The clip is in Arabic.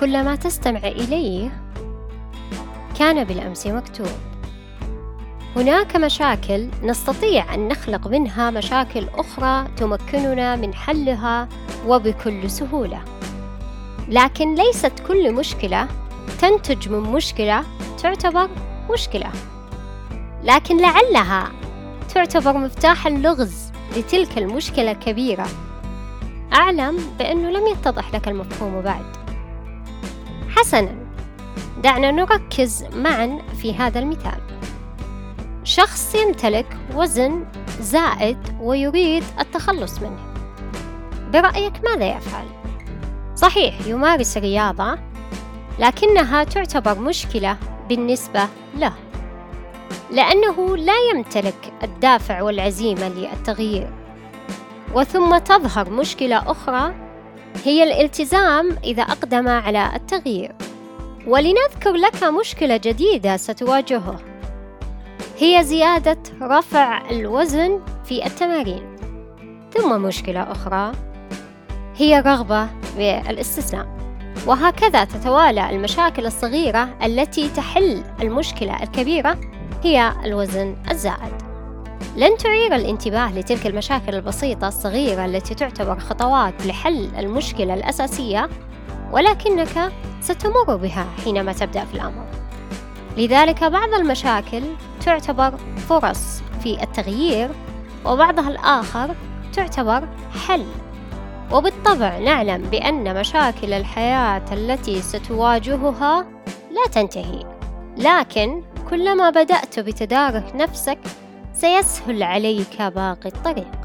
كل ما تستمع إليه كان بالأمس مكتوب. هناك مشاكل نستطيع أن نخلق منها مشاكل أخرى تمكننا من حلها وبكل سهولة. لكن ليست كل مشكلة تنتج من مشكلة تعتبر مشكلة. لكن لعلها تعتبر مفتاح اللغز لتلك المشكلة الكبيرة. أعلم بأنه لم يتضح لك المفهوم بعد. حسنا دعنا نركز معا في هذا المثال. شخص يمتلك وزن زائد ويريد التخلص منه. برأيك ماذا يفعل؟ صحيح يمارس رياضة لكنها تعتبر مشكلة بالنسبة له. لأنه لا يمتلك الدافع والعزيمة للتغيير. وثم تظهر مشكلة أخرى هي الالتزام إذا أقدم على التغيير. ولنذكر لك مشكلة جديدة ستواجهه. هي زيادة رفع الوزن في التمارين. ثم مشكلة أخرى هي رغبة بالاستسلام. وهكذا تتوالى المشاكل الصغيرة التي تحل المشكلة الكبيرة هي الوزن الزائد. لن تعير الانتباه لتلك المشاكل البسيطة الصغيرة التي تعتبر خطوات لحل المشكلة الأساسية ولكنك ستمر بها حينما تبدأ في الأمر. لذلك بعض المشاكل تعتبر فرص في التغيير وبعضها الآخر تعتبر حل. وبالطبع نعلم بأن مشاكل الحياة التي ستواجهها لا تنتهي. لكن كلما بدأت بتدارك نفسك سيسهل عليك باقي الطريق.